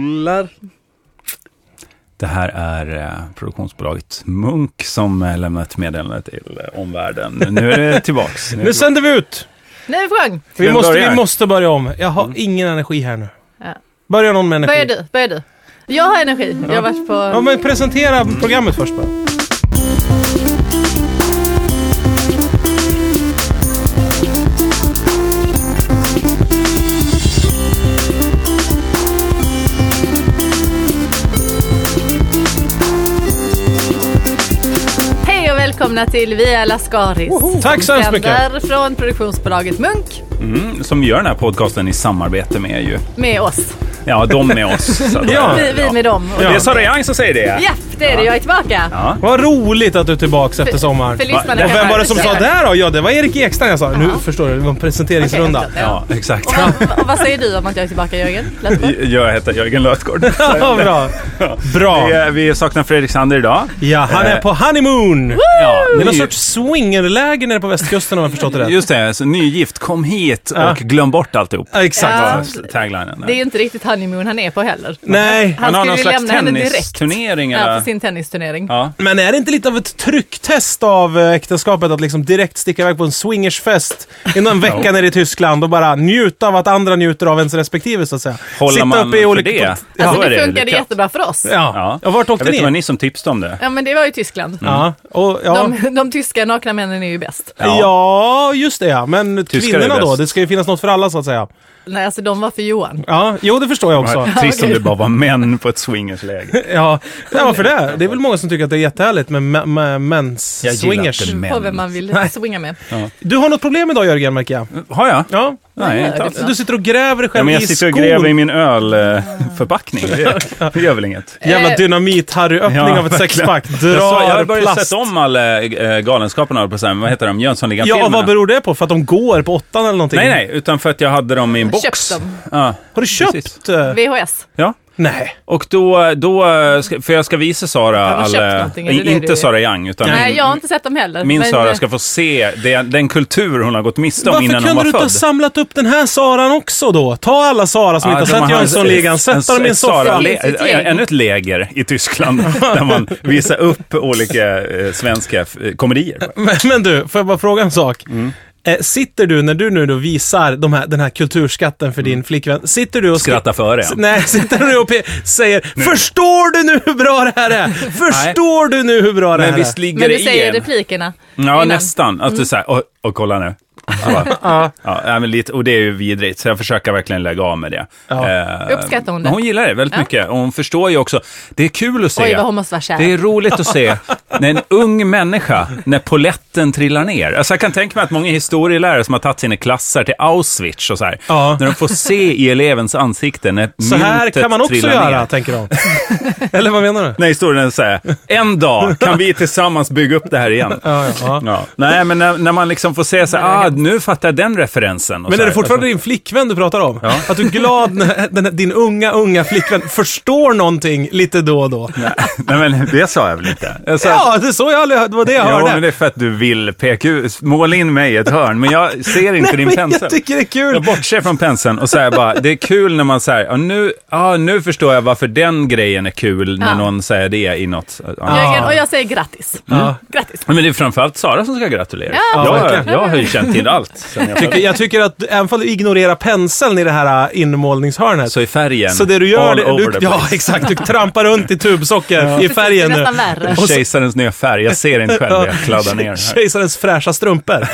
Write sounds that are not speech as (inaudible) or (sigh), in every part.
rullar. Det här är eh, produktionsbolaget Munk som eh, lämnar ett meddelande till eh, omvärlden. Nu är det (laughs) tillbaks. Nu sänder vi ut! Nu är vi på gång. Vi måste, vi måste börja om. Jag har ingen energi här nu. Ja. Börja någon med energi. Börjar du, börjar du. Jag har energi. Jag har varit på... Ja, men presentera programmet först bara. Välkomna till Via Lascaris. Tack så hemskt mycket. Från produktionsbolaget Munk Mm, som gör den här podcasten i samarbete med ju. med oss. Ja, de med oss. (laughs) Ja. Vi, vi med dem. Och Det är Sara Young som säger det. Ja, det är det. Jag är tillbaka. Ja. Vad roligt att du är tillbaka efter sommaren. För Va? Och vem var det som sa det då? Ja, det var Erik Ekstrand jag sa. Nu förstår du, det var en presenteringsrunda. Okej, Ja, exakt. Och, vad- och vad säger du om att jag är tillbaka Jörgen? Löfberg? Jag heter Jörgen Lötgård. (laughs) Ja, bra. Bra. Vi, vi saknar Fredrik Sander idag. Ja, han är Eh, på honeymoon. Ja, Det är någon sorts swingerläger nere på västkusten om jag förstått det rätt. Just det, så nygift, kom hit Ja. och glöm bort alltihop. Ja, Exakt. Ja. Var taglinen. Det är ju inte riktigt honeymoon han är på heller. Nej, Han har skulle någon slags tennisturnering Ja, sin tennisturnering. Ja. men är det inte lite av ett trycktest av eh, äktenskapet att liksom direkt sticka iväg på en swingersfest inom en (laughs) vecka Jo. nere i Tyskland och bara njuta av att andra njuter av ens respektive så att säga? Håller man uppe i för olika... det? Ja. Ja, Alltså det funkade jättebra för oss. Ja. Ja. Ja, vart Jag åkte vet inte, ni? var ni som tipsade om det. men det var ju Tyskland. Ja, och, ja. De, de tyska nakna männen är ju bäst. Ja. just det ja. Men Tyskar kvinnorna då? Det ska ju finnas något för alla så att säga. Nej, alltså de var för Johan. Ja, jo det förstår jag också. Trist om det bara var män på ett swingersläger. (laughs) Ja, ja varför det? Det är väl många som tycker att det är jättehärligt med, med, med mens Jag gillar swingers. inte män. På vem man vill swinga med. Du har något problem idag Jörgen märker jag. Har jag? Ja, Nej, inte alls. du sitter och gräver dig Ja, själv men jag i sitter och skon. gräver i min ölförpackning. Det, det gör väl inget. Jävla Eh, dynamit-Harry-öppning Ja, av ett verkligen. sexpack. Jag, sa, Drar jag har börjat plast. sett om alla äh, Galenskaparna, höll på att säga. vad heter de? Jönssonligan-filmerna. Ja, och vad beror det på? För att de går på åttan eller någonting? Nej, nej, utan för att jag hade dem i en box. Köpt dem. Ja, Har du köpt? Precis. eh, VHS. ja. Nej. Och då, då, ska- för jag ska visa Sara, alla, inte Sara Young, utan Nej, min, jag har inte sett dem heller. min men, Sara ska få se den, den kultur hon har gått miste om Varför innan hon kunde var du inte ha född. samlat upp den här Saran också då? Ta alla Sara som Ja, inte har sett Jönssonligan, en- sätt dem i en soffa. Ännu ett läger i Tyskland (laughs) där man visar upp olika eh, svenska eh, komedier. Men, men du, får jag bara fråga en sak? Mm. Eh, sitter du, när du nu då visar de här, den här kulturskatten för din flickvän, sitter du och... skri- Mm. Skratta före. S- Nej, (laughs) sitter du och säger Förstår du nu hur bra det här är? Förstår du nu hur bra det Men här visst är? ligger Men du det i säger en. replikerna. Ja, innan. nästan. Att du säger, och, och kolla nu. Så Ja. Men lite, och det är ju vidrigt, så jag försöker verkligen lägga av med det. Ja. Eh, Uppskattar hon det? men Hon gillar det väldigt Ja. mycket. Och hon förstår ju också, det är kul att se. Oj, vad hon måste vara kär. Det är roligt att se när en ung människa, när poletten trillar ner. Alltså jag kan tänka mig att många historielärare som har tagit sina klasser till Auschwitz och så här, Ja. när de får se i elevens ansikte när Så här kan man också göra, ner. tänker de. (laughs) Eller vad menar du? När historien säger, en dag kan vi tillsammans bygga upp det här igen. Ja, ja, ja. Ja. Nej, men när, när man liksom får se så här, ah, nu fattar jag den referensen. och Men så är det fortfarande din flickvän du pratar om? Ja. Att du är glad när den, din unga, unga flickvän förstår någonting lite då och då? Nej, men det sa jag väl inte. Jag sa, Ja, det, är så jag aldrig, det var det jag Ja, hörde. men det är för att du vill peka ut, måla in mig i ett hörn, men jag ser inte Nej, din men pensel. jag tycker det är kul. Jag bortser från penseln och säger bara, det är kul när man säger, ja, nu, ja, nu förstår jag varför den grejen är kul när Ja. någon säger det i något. Ja. Och jag säger grattis. Ja. Grattis. Men det är framförallt Sara som ska gratulera. Ja, jag, jag har ju känt till allt. Sen jag Tycker, jag tycker att även om du ignorerar penseln i det här äh, inmålningshörnet. så i färgen, Så det du gör, all det, over du, the ja exakt, du trampar runt i tubsocker i färgen Det är nu. Och Kejsarens nya färg, jag ser inte själv, jag kladdar ner här. Kejsarens fräscha strumpor.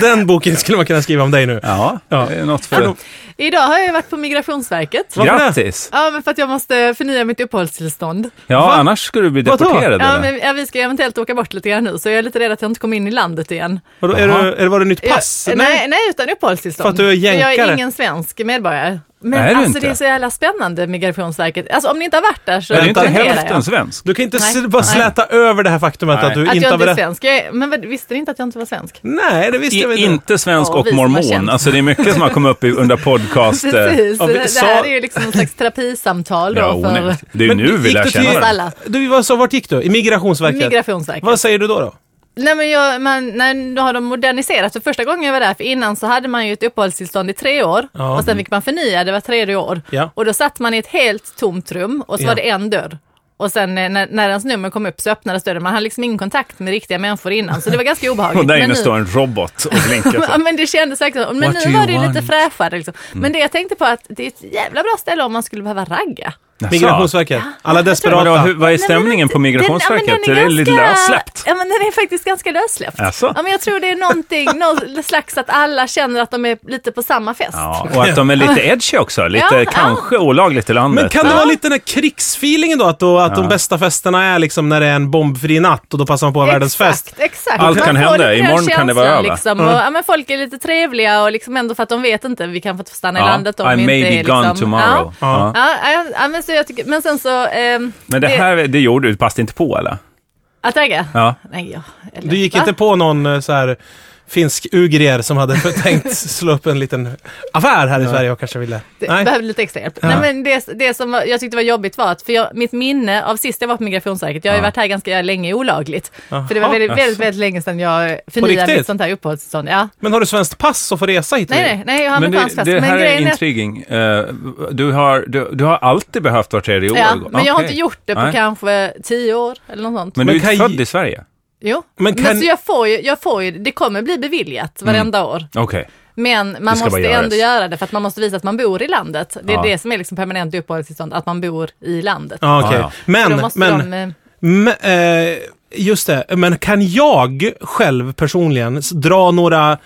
Den boken skulle man kunna skriva om dig nu. Ja, Ja. är något för... Idag har jag varit på Migrationsverket. Grattis! Ja, men för att jag måste förnya mitt uppehållstillstånd. Ja, Va? annars skulle du bli deporterad. Ja, men, ja, vi ska eventuellt åka bort lite grann nu, så jag är lite rädd att jag inte kommer in i landet igen. Vadå, är, du, är det var det nytt pass? Jag, nej, nej, utan uppehållstillstånd. För att du är jag är jänkare? ingen svensk medborgare. Men Är du alltså inte? det är så jävla spännande, Migrationsverket. Alltså om ni inte har varit där så Är du inte hälften jag. svensk? Du kan inte Nej. bara Nej. släta över det här faktumet Nej. att du Att inte jag inte är svensk. Jag, men visste ni inte att jag inte var svensk? Nej, det visste jag I, inte. inte svensk Ja, och mormon. Alltså det är mycket som har kommit upp i- under podcast. (laughs) eh, Precis, ja, vi det här är ju liksom en slags terapisamtal då Ja, för. Det är ju nu vi lär du känna varandra. Du, så, vart gick du? I Migrationsverket? Migrationsverket. Vad säger du då? då? Nej men jag, man, nej, nu har de moderniserat. För första gången jag var där, för innan så hade man ju ett uppehållstillstånd i tre år Ja. och sen fick man förnya det var tredje år. Ja. Och då satt man i ett helt tomt rum och så Ja. var det en dörr. Och sen eh, när, när ens nummer kom upp så öppnades dörren. Man hade liksom ingen kontakt med riktiga människor innan, så det var ganska obehagligt. Och där inne nu- står en robot och blinkar. (laughs) Ja men det kändes så. Men What nu var det ju lite want? fräschare. Liksom. Men det jag tänkte på att det är ett jävla bra ställe om man skulle behöva ragga. Migrationsverket. Alla Vadå, desperata. hur, vad är stämningen på Den, Migrationsverket? ja, men den är det lite ganska- lössläppt? Ja men den är faktiskt ganska lössläppt. Ja men jag tror det är någonting, (laughs) någon slags att alla känner att de är lite på samma fest. Ja, och att de är lite edgy också. Lite Ja, ja. kanske olagligt i landet. Men kan det Ja. vara lite den här krigsfeelingen då? Att, då, att de Ja. bästa festerna är liksom när det är en bombfri natt och då passar man på ha världens fest. Exakt, exakt. Allt Man kan hända. den Imorgon kan det vara över. Liksom. Och, ja, men folk är lite trevliga och liksom ändå för att de vet inte, vi kan få stanna i Ja, landet om I vi may inte be är gone liksom, tomorrow. Ja. Ja. Ja, ja, ja, men, så jag tycker, men sen så... ehm, Men det här, det gjorde du, passade inte på eller? Att ragga? Ja. Nej, ja. Eller, Du gick va? inte på någon eh, så här finsk ugrier som hade (laughs) tänkt slå upp en liten affär här i Sverige och kanske ville... Det Nej. behövde lite extra hjälp. Nej, men det, det som var, jag tyckte var jobbigt var att, för jag, mitt minne av sist jag var på Migrationsverket, jag har ju Ja. varit här ganska länge olagligt. För det var väldigt, väldigt, väldigt länge sedan jag förnyade mitt sånt här uppehållstillstånd. Ja. Men har du svenskt pass och får resa hit? Nej, nej, nej, jag har Men det, amerikansk pass. det Men här är grejen är intriguing. Eh, Du har, du, du har alltid behövt var tredje år? Ja, men jag har inte gjort det på Nej. kanske tio år eller något sånt. Men du är Men kan född ju- i Sverige? Jo, Men men, kan- så jag får ju, jag får ju, det kommer bli beviljat varenda år. Okej. Men man måste ändå göra det för att man måste visa att man bor i landet. Det är Ja. det som är liksom permanent uppehållstillstånd, att man bor i landet. Ja, okej. Ja, Men, måste men, de, eh, men eh, just det. Men kan jag själv personligen dra några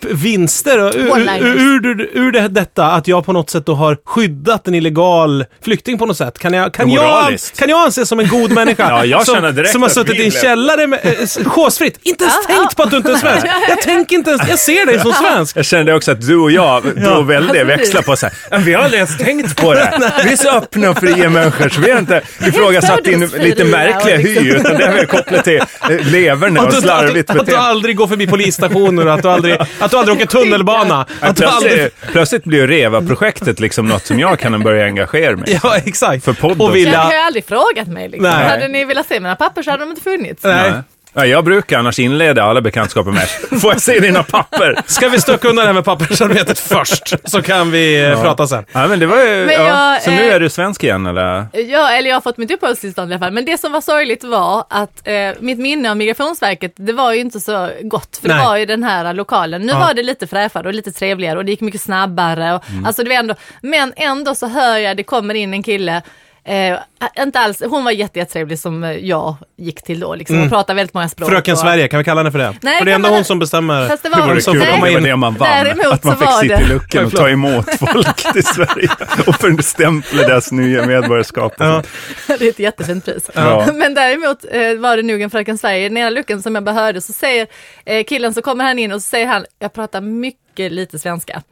vinster ur, ur, ur, ur, det, detta att jag på något sätt då har skyddat en illegal flykting på något sätt? Kan jag, kan jag, kan jag anses som en god människa? (laughs) Ja, jag som, känner direkt som har suttit vi i en källare med, eh, s- chosefritt. Inte ens tänkt på att du inte är svensk. (laughs) Jag tänker inte ens, jag ser dig som svensk. Jag kände också att du och jag (laughs) drog väldigt växlar på så här, "Men vi har aldrig ens tänkt på det. Vi är så öppna och fria människor så vi har inte ifrågasatt din lite märkliga och liksom- hy, utan det är väl kopplat till eh, leverne och slarvigt att, att du beteende. aldrig går förbi polisstationer och att du aldrig, att du aldrig åker tunnelbana. (laughs) Att du aldrig... Plötsligt, blir REVA-projektet liksom något som jag kan börja engagera mig i. Ja, exakt. För podden. Och Jag vilja... har ju aldrig frågat mig. Liksom. Nej. Hade ni velat se mina papper så hade de inte funnits. Nej. Ja, jag brukar annars inleda alla bekantskaper med (laughs) Får jag se dina papper? Ska vi stöka undan det här med pappersarbetet först? Så kan vi eh, prata sen. Ja, men det var ju, Men ja. jag, Så nu eh, är du svensk igen eller? Ja, eller jag har fått mitt uppehållstillstånd i alla fall. Men det som var sorgligt var att eh, mitt minne av Migrationsverket, det var ju inte så gott. För Nej. det var ju den här lokalen. Nu Ja. var det lite fräschare och lite trevligare och det gick mycket snabbare. Och, Mm. alltså det var ändå, men ändå så hör jag, det kommer in en kille Eh, inte alls, hon var jätte- jättetrevlig som eh, jag gick till då liksom, och pratade väldigt många språk. Fröken och, Sverige, kan vi kalla henne för det? Nej, för det är ändå man- hon som bestämmer. Fast det var, Hon som komma det var in. det man vann. Däremot att man så fick var sitta det- i luckan och ta emot folk till Sverige och förstämpla deras nya medborgarskap. Ja. (laughs) det är ett jättefint pris. Ja. Men däremot eh, var det nog en Fröken Sverige, i den ena luckan som jag bara hörde så säger eh, killen så kommer han in och så säger han, jag pratar mycket lite svenska.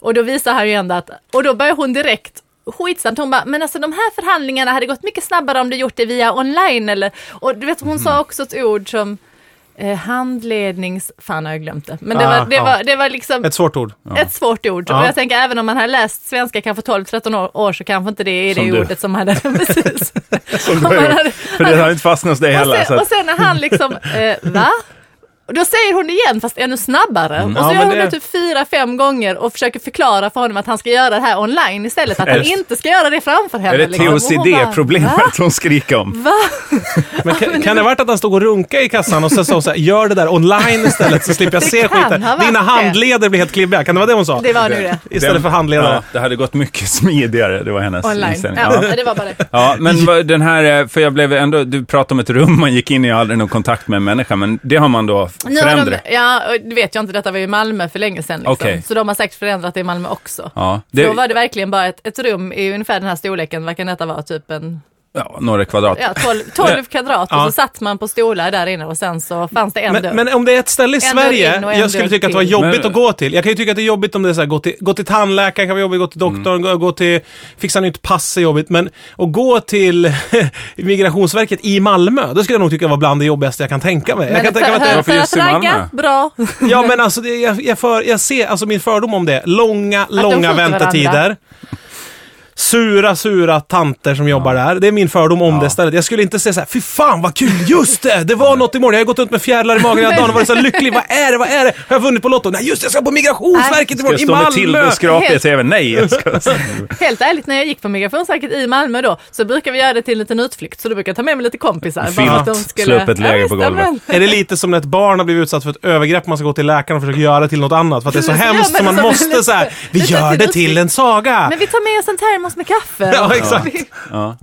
Och då visar han ju ändå att, och då börjar hon direkt Skitsamt, hon bara, men alltså de här förhandlingarna hade gått mycket snabbare om du gjort det via online eller, och du vet hon Mm. sa också ett ord som eh, handlednings, fan har jag glömt det, men det, Ah, var, det, ja. var, det var liksom Ett svårt ord. ett svårt ord. Ja. Och jag tänker även om man har läst svenska kanske 12-13 år, år så kanske inte det är Som det du. ordet som hade, (laughs) precis. Som hade- För det har inte fastnat hos dig och, heller. Så sen, och sen när han liksom, eh, va? Och då säger hon det igen fast ännu snabbare. Och så Ja, gör hon det det- typ fyra, fem gånger och försöker förklara för honom att han ska göra det här online istället. Att han det- inte ska göra det framför henne. är det liksom. Bara, TOCD-problemet "Va? hon skriker om? Va? Men kan, kan det ha varit att han stod och runka i kassan och sen sa hon så här, gör det där online istället så slipper jag se skiten. Dina handleder blir helt klibbiga. Kan det vara det hon sa? Det var nu det. Istället för handledare. Ja, det hade gått mycket (laughs) smidigare, det var hennes Online. inställning. Ja, Ja. det var bara det. Ja, men den här, eh, för jag blev ändå, du pratade om ett rum man gick in i aldrig någon kontakt med en människa, men det har man då Nu har förändrat. de, ja, det vet jag inte, detta var ju i Malmö för länge sedan. Liksom. Okej. Så de har säkert förändrat det i Malmö också. Ja, Då det, var det verkligen bara ett, ett rum i ungefär den här storleken, vad kan detta vara, typ en ja, några kvadrat. ja, 12, 12 (laughs) kvadrat och Ja. så satt man på stolar där inne och sen så fanns det en dörr. Men, men om det är ett ställe i Sverige, jag skulle tycka att det var jobbigt Men- att gå till. Jag kan ju tycka att det är jobbigt om det är så här, gå till, gå till tandläkaren kan vara jobbigt, gå till doktorn, gå, gå till, fixa nytt pass är jobbigt. Men att gå till (laughs) Migrationsverket i Malmö, då skulle jag nog tycka var bland det jobbigaste jag kan tänka mig. jag kan för, tänka mig att det, Varför för just att i ragga, Malmö? bra. (laughs) Ja men alltså, det, jag, jag, för, jag ser, alltså min fördom om det, långa, de långa väntetider. Sura, sura tanter som jobbar där. Det är min fördom om Ja. det stället. Jag skulle inte säga så här, fy fan vad kul, just det! Det var något imorgon. Jag har gått runt med fjärilar i magen hela dagen och varit så här lycklig. Vad är det, vad är det? Har jag vunnit på Lotto? Nej just det, jag ska på Migrationsverket Ska jag imorgon i stå med Malmö! Tilde och skrapa i Helt- tvn? Nej, jag ska... (laughs) Helt ärligt, när jag gick på Migrationsverket i Malmö då, så brukar vi göra det till en liten utflykt. Så då brukar jag ta med mig lite kompisar. Filt, de slå upp ett läger Ja, på golvet. Är det lite som när ett barn har blivit utsatt för ett övergrepp, man ska gå till läkaren och försöka göra det till något annat för att det är så hemskt så man alltså, måste lite- så här, vi gör det till en saga! Men vi tar med oss en termos med kaffe. Ja, exakt. Ja.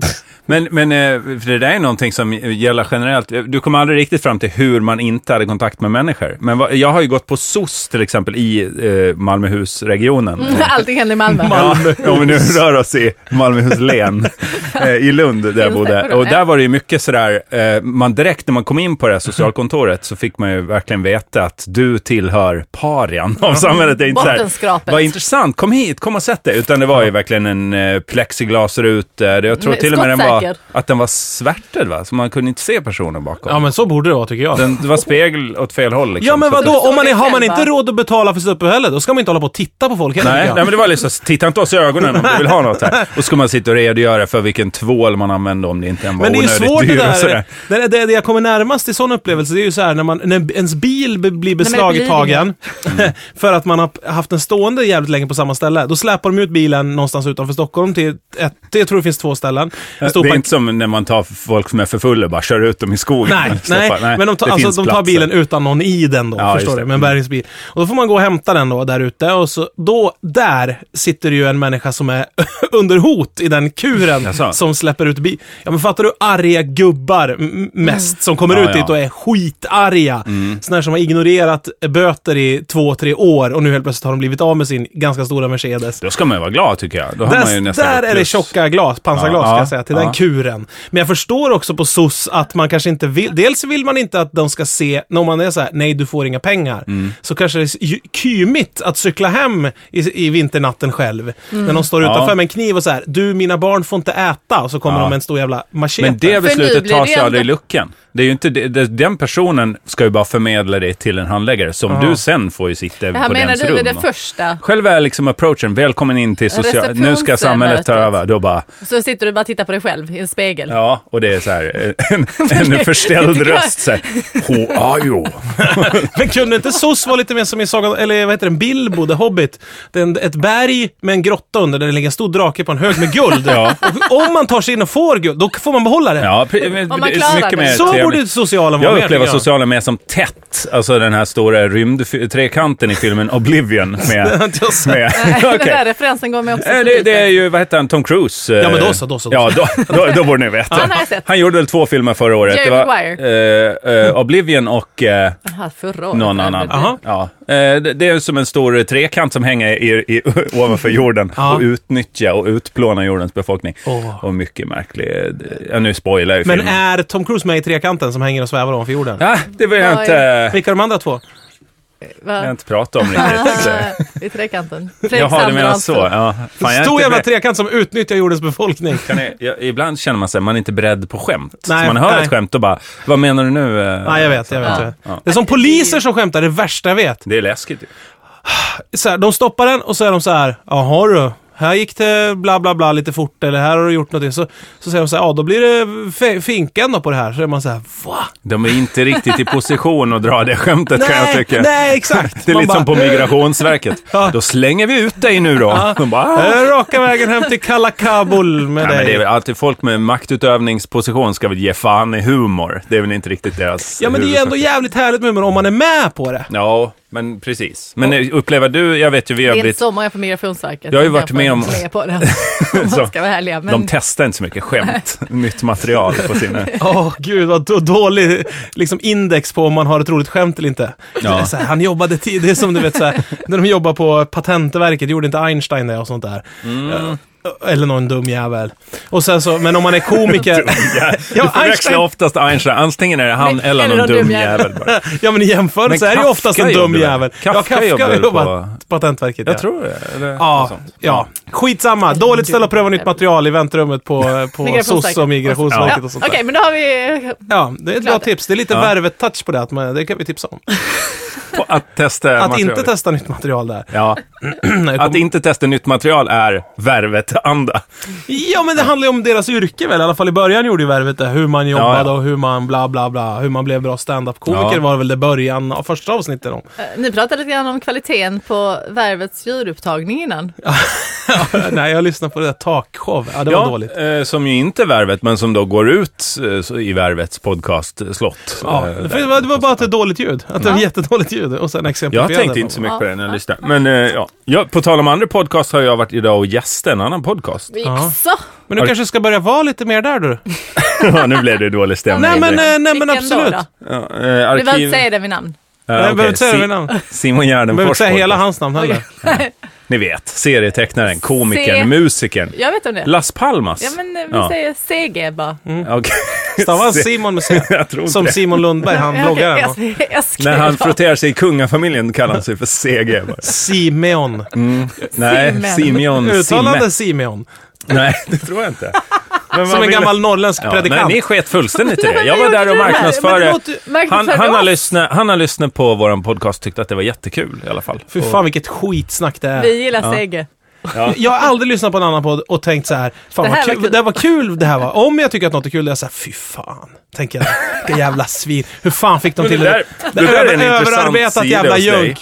Men, men eh, för det där är någonting som gäller generellt. Du kommer aldrig riktigt fram till hur man inte hade kontakt med människor. Men vad, jag har ju gått på SOS till exempel i eh, Malmöhusregionen. Mm, (laughs) Allting händer i Malmö. Ja, (laughs) om vi nu rör oss i Malmöhus län, (laughs) eh, i Lund där jag bodde. Och där var det ju mycket sådär, eh, man direkt när man kom in på det här socialkontoret så fick man ju verkligen veta att du tillhör parian av samhället. Det är inte Bottenskrapet. vad intressant, kom hit, kom och sätt dig. Utan det var ju verkligen en eh, plexiglasruta. Jag tror Men till och med den var, att den var svärtad va, så man kunde inte se personen bakom. Ja, men så borde det vara tycker jag. Den, det var spegel åt fel håll liksom. Ja men vadå, om man är, har man inte råd att betala för sitt uppehälle, då ska man inte hålla på och titta på folk heller. Nej, nej, men det var liksom, titta inte oss i ögonen om du vill ha något här. (laughs) Och ska man sitta och redogöra för vilken tvål man använde om det inte än var Men det är ju svårt det där. Det, det, det jag kommer närmast i sån upplevelse, det är ju så här när, man, när ens bil blir beslagtagen (laughs) för att man har haft den stående jävligt länge på samma ställe. Då släpar de ut bilen någonstans utanför Stockholm till ett, jag tror det finns två ställen. Det är park- inte som när man tar folk som är för fulla och bara kör ut dem i skogen. Nej, (laughs) Släppa- nej, men de tar, alltså, de tar bilen utan någon i den då, Ja, förstår du, med en bärgningsbil. Och då får man gå och hämta den då där ute och så, då, där sitter ju en människa som är (laughs) under hot i den kuren Jaså? som släpper ut bil. Ja men fattar du arga gubbar mest som kommer Ja, ut ja. Mm. dit och är skitarga. Sådana här som har ignorerat böter i två, tre år och nu helt plötsligt har de blivit av med sin ganska stora Mercedes. Då ska man ju vara glad tycker jag. Då har man ju nästan där ett är det tjocka glas, pansarglas Ja, ska ja, jag säga, till ja. den kuren. Men jag förstår också på SOS att man kanske inte vill, dels vill man inte att de ska se, när man är så här, nej du får inga pengar. Mm. Så kanske det är kymigt att cykla hem i, i vinternatten själv. Mm. När de står Ja. utanför med en kniv och så här, du mina barn får inte äta. Och så kommer Ja. de med en stor jävla machete. Men det beslutet tas ju ändå- aldrig i luckan. Det är ju inte, det, det, den personen ska ju bara förmedla det till en handläggare som Ja. du sen får ju sitta Det här på menar dens du rum. med det första? Själv är liksom approachen, välkommen in till social... Nu ska samhället ta Receptionsmötet. över. Då bara, Så sitter du bara och tittar på dig själv i en spegel. ja, och det är så här, en, en (laughs) förställd röst så här, Who are you? (laughs) Men kunde inte SOS vara lite mer som i Sagan, eller vad heter den, Bilbo, The Hobbit? Det är en, ett berg med en grotta under där det ligger en stor drake på en hög med guld. (laughs) Ja. Och om man tar sig in och får guld, då får man behålla det. Ja, men Om man klarar mycket det. mer Så trevligt. borde sociala vara Jag upplever jag. sociala mer som tätt, alltså den här stora rymdtrekanten i filmen Oblivion med... sett. med Nej, Den där referensen går mig också. Det, det är ju, vad heter han, Tom Cruise? eh, Ja, men då så, då så, då Ja, då, då, då borde ni veta. (laughs) Han har jag sett. Han gjorde väl två filmer förra året. Jerry det var eh, eh, Oblivion och eh, Jaha, förra året. någon annan. Aha. Ja. Eh, det, det är som en stor trekant som hänger i, i, (laughs) ovanför jorden Ja. och utnyttjar och utplånar jordens befolkning. Åh. Och mycket märklig... Ja, nu spoilar jag Men filmen. är Tom Cruise med i trekanten som hänger och svävar ovanför jorden? Ja, det vill jag inte, Vilka är de andra två? Jag har Va? inte pratat om riktigt. (laughs) I trekanten. Jaha, du menar så. Alfred. Ja. Fan, jag är Stor jävla beredd- trekant som utnyttjar jordens befolkning. Kan jag, jag, ibland känner man sig man är inte beredd på skämt. Nej, man hör nej. ett skämt och bara, vad menar du nu? eh?" Nej, jag vet, jag vet. Ja. jag vet. Ja. Det är som poliser som skämtar, det värsta jag vet. Det är läskigt. Så här, de stoppar den och så är de så här, jaha du, här gick det bla bla bla lite fort eller här har du gjort någonting. Så, så säger de så här, ja då blir det finkan då på det här. Så är man så här, va? De är inte riktigt i position att dra det skämtet kan jag tycka. nej exakt. Det är Man lite bara, som på Migrationsverket. (laughs) Ja. Då slänger vi ut dig nu då. De bara, "Ah." "Äh, Raka vägen hem till Kalla Kabul med Nej, dig. men det är väl alltid folk med maktutövningsposition ska väl ge fan i humor. Det är väl inte riktigt deras Ja men det är ju ändå jävligt härligt med humor om man är med på det. Ja, men precis. Men eh, upplever du, jag vet ju vi Det har är inte blivit... så många på Migrationsverket. Jag har ju varit med om- är på det. (laughs) Om Så, man ska vara ärliga. Men De testar inte så mycket skämt, (laughs) nytt material på sina... (laughs) Åh gud vad då- dålig liksom, index på om man har ett roligt skämt eller inte. Ja. Det här, han jobbade tid, det är som du vet så här, när de jobbar på Patentverket, gjorde inte Einstein det och sånt där? Mm. Eller någon dum jävel. Och sen så, men om man är komiker. (laughs) (laughs) Ja, du förväxlar oftast Einstein. Antingen är det han Men- eller någon någon dum jävel bara. (laughs) ja men i jämförelse Men är det ju oftast en dum jävel. Kafka ja, Kafka jobbar väl jobbar på- Patentverket. Jag ja. tror det. Eller Ja, sånt. ja. Skitsamma. Dåligt ställe att pröva nytt material i väntrummet på, på. SOS och Migrationsverket Ja, och sånt Okej, där. men då har vi... Ja, det är ett bra Klart. tips. Det är lite Ja. värvet-touch på det, att man, det kan vi tipsa om. Att testa Att materialet. inte testa nytt material där. Ja, (clears throat) att inte testa nytt material är värvet Värvet-anda. Ja, men det handlar ju om deras yrke väl? I alla fall i början gjorde ju Värvet det. Hur man jobbade Ja, ja. och hur man bla bla bla. Hur man blev bra stand-up-komiker Ja. var väl det början av första avsnittet om. Eh, Ni pratade lite grann om kvaliteten på Värvets ljudupptagning innan. (laughs) Nej, jag lyssnade på det där talkshow. Ja, det var dåligt. Eh, som ju inte är Värvet, men som då går ut eh, i Värvets podcast Slott. Ja, Eh, det var, det var bara att det är dåligt ljud. Att det var Ja. jättedåligt ljud. Och sen Jag exemplifierade. tänkte inte så mycket på det när jag Ja. lyssnade. Men eh, ja. ja, på tal om andra podcast har jag varit idag och gästat en annan podcast. Så, Men du kanske ska börja vara lite mer där du. (laughs) (laughs) Ja, nu blev det dålig stämning. Nej men, eh, nej, men vilken då absolut. då? Ja, eh, Vi behöver arkiv... inte säga det vid namn. Behöver inte säga namn. Simon Jag behöver inte Gärdenfors säga hela hans namn heller. (laughs) Ni vet, serietecknaren, komikern, Se- musikern. Jag vet om det. Las Palmas. Ja men eh, vi Ja. säger CG bara. Okej. (laughs) Stavas (laughs) Se- Simon med C. Jag tror inte Som det. Simon Lundberg, han bloggaren. jag, va? jag, jag skriver När han frotterar sig i kungafamiljen kallar han sig för CG. Simeon. Nej, Simen. Simeon Simme. Uttalande Simeon. Nej, (laughs) det tror jag inte. (laughs) Men Som en vill- gammal norrländsk Ja, nej, predikant. ni sket fullständigt i (laughs) det. Jag var där och här? Marknadsförde. Han, han, har lyssnat, han har lyssnat på vår podcast och tyckte att det var jättekul i alla fall. Fy Och- fan vilket skitsnack det är. Vi gillar CG. Ja. Jag har aldrig lyssnat på en annan podd och tänkt så här, fan Det vad här var kul, kul. det var kul det här var. Om jag tycker att något är kul, då är jag så här, fy fan. Tänker jag, vilka jävla svin. Hur fan fick de till det det? där- Det det där är en intressant överarbetat jävla junk.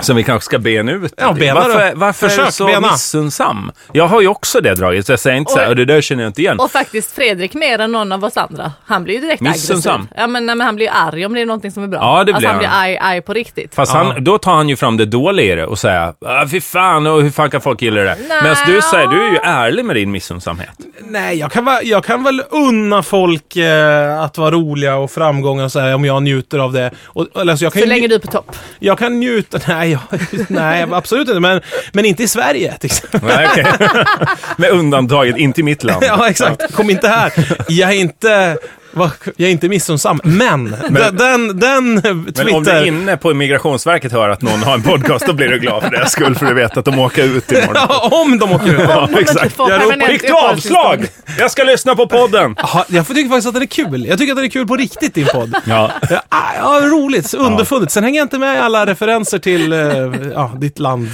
Som vi kanske ska bena ut. Ja, bena varför, varför är du Försök, så bena. missunnsam? Jag har ju också det draget, så jag säger inte så här, och det där känner jag inte igen. Och faktiskt Fredrik mer än någon av oss andra. Han blir ju direkt Missunnsam. aggressiv. Ja men, nej, men han blir ju arg om det är någonting som är bra. Ja, det alltså, blir han blir arg, arg på riktigt. Fast Ja. han, då tar han ju fram det dåliga i det och säger ah, fy fan, och hur fan kan folk gilla det? Nej. Medan du säger, du är ju ärlig med din missunnsamhet. Nej, jag kan, va- jag kan väl unna folk eh, att vara roliga och framgångar och så här, om jag njuter av det. Och, eller, alltså, jag, kan Så ju, länge du är på topp. jag kan njuta, (laughs) nej, jag, (laughs) nej absolut inte, men, men inte i Sverige till exempel. Nej, okej. (laughs) med undantaget, inte i mitt land. Ja, exakt. Kom inte här. Jag är inte, jag är inte missunnsam, men, den, den, den Men om du Twitter... inne på Migrationsverket hör att någon har en podcast, då blir du glad för deras skull, för du vet att de åker ut imorgon. Ja, om de åker ut. Ja, exakt. Jag Fick du avslag? Jag ska lyssna på podden! Jaha, jag tycker faktiskt att den är kul. Jag tycker att den är kul på riktigt, din podd. Ja. Ja, ja, roligt. Underfundigt. Sen hänger jag inte med i alla referenser till eh, ja, ditt land.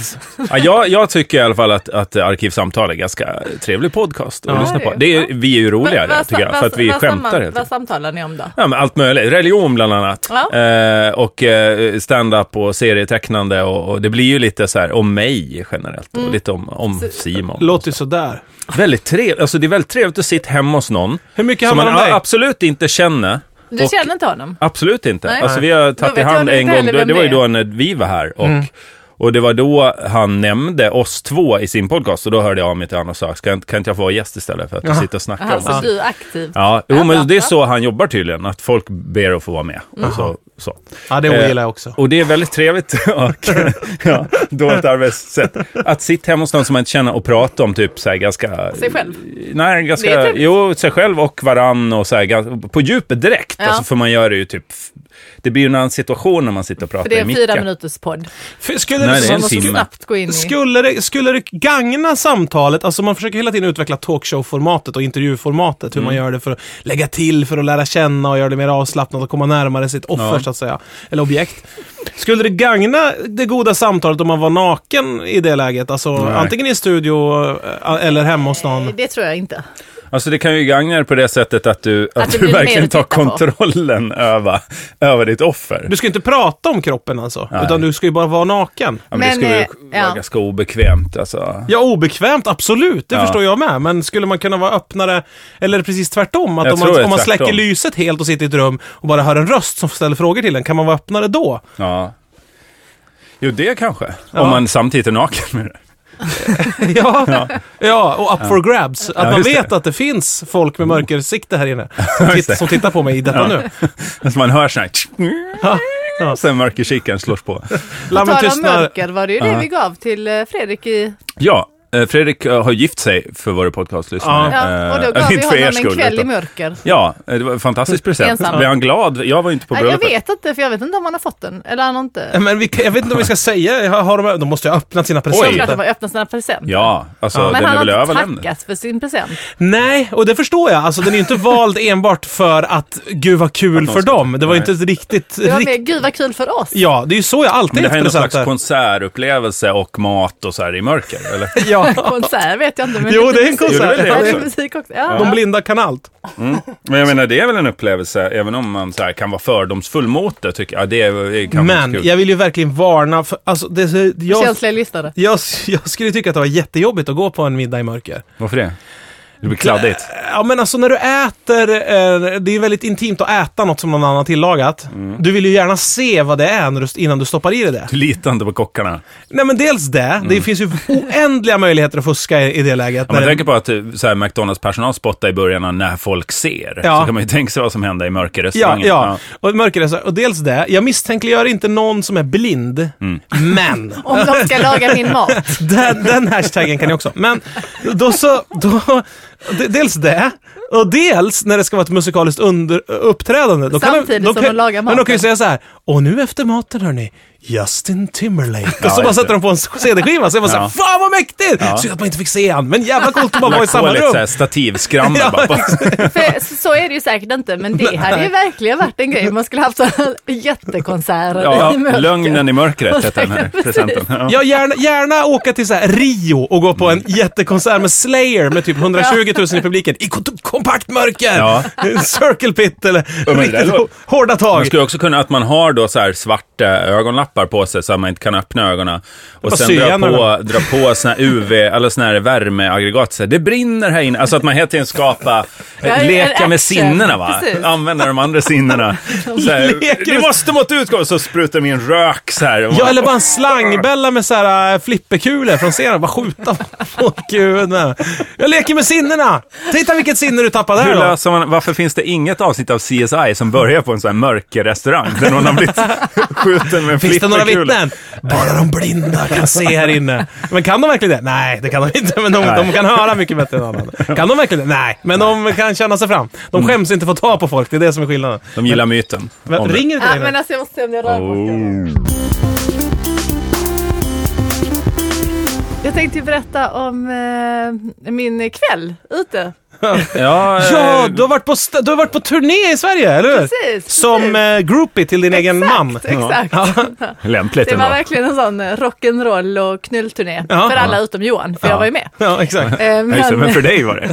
Ja, jag, jag tycker i alla fall att, att Arkivsamtal är ganska trevlig podcast att Ja. lyssna på. Det är, vi är ju roligare, tycker jag, för att vi skämtar helt enkelt. Samtalar ni om då? Ja, men allt möjligt. Religion bland annat. Ja. Eh, och eh, stand-up och serietecknande och, och det blir ju lite så här om mig generellt Mm. och lite om, om Simon. Låter ju sådär. Väldigt trevligt. Alltså det är väldigt trevligt att sitta hemma hos någon Hur mycket handlar man det om dig? absolut inte känner. Du känner inte honom? Absolut inte. Nej. Alltså vi har tagit i hand en gång, det, det var ju då när vi var här. Och, Mm. Och det var då han nämnde oss två i sin podcast och då hörde jag av mig till honom och sa, kan, kan inte jag få vara gäst istället för att Jaha. sitta och snacka Aha, om så det? du är aktiv? Ja, jo, Ja, men det är så han jobbar tydligen, att folk ber att få vara med. Och så, så. Ja, det Eh, ogillar jag också. Och det är väldigt trevligt, (laughs) och, (laughs) ja, dåligt arbetssätt, att sitta hemma hos någon som man inte känner och prata om typ så här ganska... Sig själv? Nej, ganska, jo, sig själv och varann och så här, på djupet direkt. Ja. Alltså, för man gör det ju typ, det blir ju en annan situation när man sitter och pratar För det är i en micken. fyra minuters podd. För Skulle Nej, det, det är Man en timme. snabbt gå in i... skulle, det, skulle det gagna samtalet, alltså man försöker hela tiden utveckla talkshow-formatet och intervjuformatet, hur man Mm. gör det för att lägga till, för att lära känna och göra det mer avslappnat och komma närmare sitt offer Ja. så att säga, eller objekt. Skulle det gagna det goda samtalet om man var naken i det läget? Alltså Nej. antingen i studio eh, eller hemma hos någon? Det tror jag inte. Alltså det kan ju gagna dig på det sättet att du, att det du verkligen att tar kontrollen över, över ditt offer. Du ska inte prata om kroppen alltså, Nej. utan du ska ju bara vara naken. Ja, men det Men, skulle ju eh, vara ja. ganska obekvämt alltså. Ja, obekvämt, absolut. Det Ja. förstår jag med. Men skulle man kunna vara öppnare, eller precis tvärtom? Att Jag om det man, om man tvärtom. släcker lyset helt och sitter i ett rum och bara hör en röst som ställer frågor till en, kan man vara öppnare då? Ja. Jo, det kanske. Ja. Om man samtidigt är naken med det. (laughs) ja. ja, och up for grabs. Att Ja, man just det. vet att det finns folk med mörkersikte här inne. Som, titt, som tittar på mig i detta Ja. nu. (laughs) Så man hör så här, Ja, sen mörkerkikaren slås på. Lammen tystnar. mörker var det ju det vi gav till eh, Fredrik i... Ja, Fredrik eh, har gift sig för våra podcastlyssnare. Ja, och då Eh, gav vi inte för er honom en kväll i mörker. Ja, eh, det var en fantastisk (laughs) present. Ensam. Blev han glad? Jag var inte på Nej, jag bröllopet. vet inte, för jag vet inte om han har fått den. Eller han har inte... Men vi, jag vet inte om vi ska säga, har de, de måste ju ha öppnat sina Det är klart att presenter. de har öppnat sina presenter. Ja, alltså Ja. den Men är han väl har inte överlämnad. tackat för sin present. Nej, och det förstår jag. Alltså den är ju inte vald enbart för att, gud vad kul för dem. Det var ju Nej. inte riktigt... Det var mer, gud vad kul för oss. Ja, det är ju så jag alltid Men det här är någon slags konsertupplevelse och mat och så här i mörker, eller? (laughs) Ja, Ja. (laughs) Konsert vet jag inte. Men Jo, det är en konsert. Är det musik också. Ja. De blinda kan allt. Men jag menar, det är väl en upplevelse, även om man så här, kan vara fördomsfull mot det, tycker jag. Det är, det Men kul. jag vill ju verkligen varna för, alltså, det, jag, Känsliga lyssnare. jag, jag skulle tycka att det var jättejobbigt att gå på en middag i mörker. Varför det? Det blir kladdigt. Ja, men alltså när du äter, eh, det är väldigt intimt att äta något som någon annan har tillagat. Mm. Du vill ju gärna se vad det är när du, innan du stoppar i dig det. Du litar inte på kockarna. Nej, men dels det. Det finns ju oändliga möjligheter att fuska i, i det läget. Mm. Om man tänker på att eh, så här, McDonalds personal spottar i början när folk ser, Ja. så kan man ju tänka sig vad som händer i Ja, mörkerrestaurangen. ja. Och mörker, och dels det. Jag misstänkliggör inte någon som är blind, Mm. men (laughs) Om de ska laga min mat. (laughs) Den, den hashtaggen kan jag också. Men då så, då, dels det, och dels när det ska vara ett musikaliskt under, uppträdande. Då kan Samtidigt då som kan, de lagar Men de kan ju maten. säga så här, och nu efter maten hörni, Justin Timberlake. (laughs) och så Ja, bara sätter de på en CD-skiva, så jag bara Ja. såhär, fan vad mäktigt! Ja. Synd att man inte fick se han, men jävla coolt att bara vara i samma lite rum. så här stativskramlar (laughs) Ja, bara. (laughs) För så- så är det ju säkert inte, men det hade ju verkligen varit en grej. Man skulle haft sådana jättekonserter Ja, i mörker. Lögnen i mörkret heter den här presenten. Ja. Ja, gärna, gärna åka till så här Rio och gå på en jättekonsert med Slayer med typ 120 000 i publiken i kom- kompakt mörker. Ja. Circle pit eller där riktigt hårda Man tag. skulle också kunna att man har då så här svarta ögonlappar på sig så att man inte kan öppna ögonen. Och sen dra på, dra på såna UV, eller såna här värmeaggregat. Så här, det brinner här inne. Alltså att man hela tiden skapar, Ja, en leka med sinnena va? Precis. Använda de andra sinnena. (laughs) Så här, Leker ni måste mot utgång, så sprutar de in rök så här. Ja, eller bara en slangbälla med så här äh, flipperkulor från scenen. Bara skjuta folk i huvudet. Jag leker med sinnena! Titta vilket sinne du tappade här då. man, varför finns det inget avsnitt av CSI som börjar på en sån här mörkerrestaurang där någon har blivit (laughs) skjuten med en det några vittnen? Bara de blinda kan se här inne. Men kan de verkligen det? Nej, det kan de inte. Men de, de kan höra mycket bättre än annan. Kan de verkligen det? Nej, men de kan känna sig fram. De skäms inte för att ta på folk. Det är det som är skillnaden. De gillar myten. Men, om det. ringer det till Ja, men alltså jag måste se om jag rör mig. Jag tänkte berätta om eh, min kväll ute. Ja, (laughs) Ja, eh, du har, varit på st- du har varit på turné i Sverige, eller hur? Precis, Som precis. eh, groupie till din egen man. Exakt. (laughs) lämpligt Det var verkligen en sån eh, rock'n'roll och knullturné Ja. för alla utom Johan, för jag var ju med. Ja, exakt. Eh, Ja, just det, men för dig var det.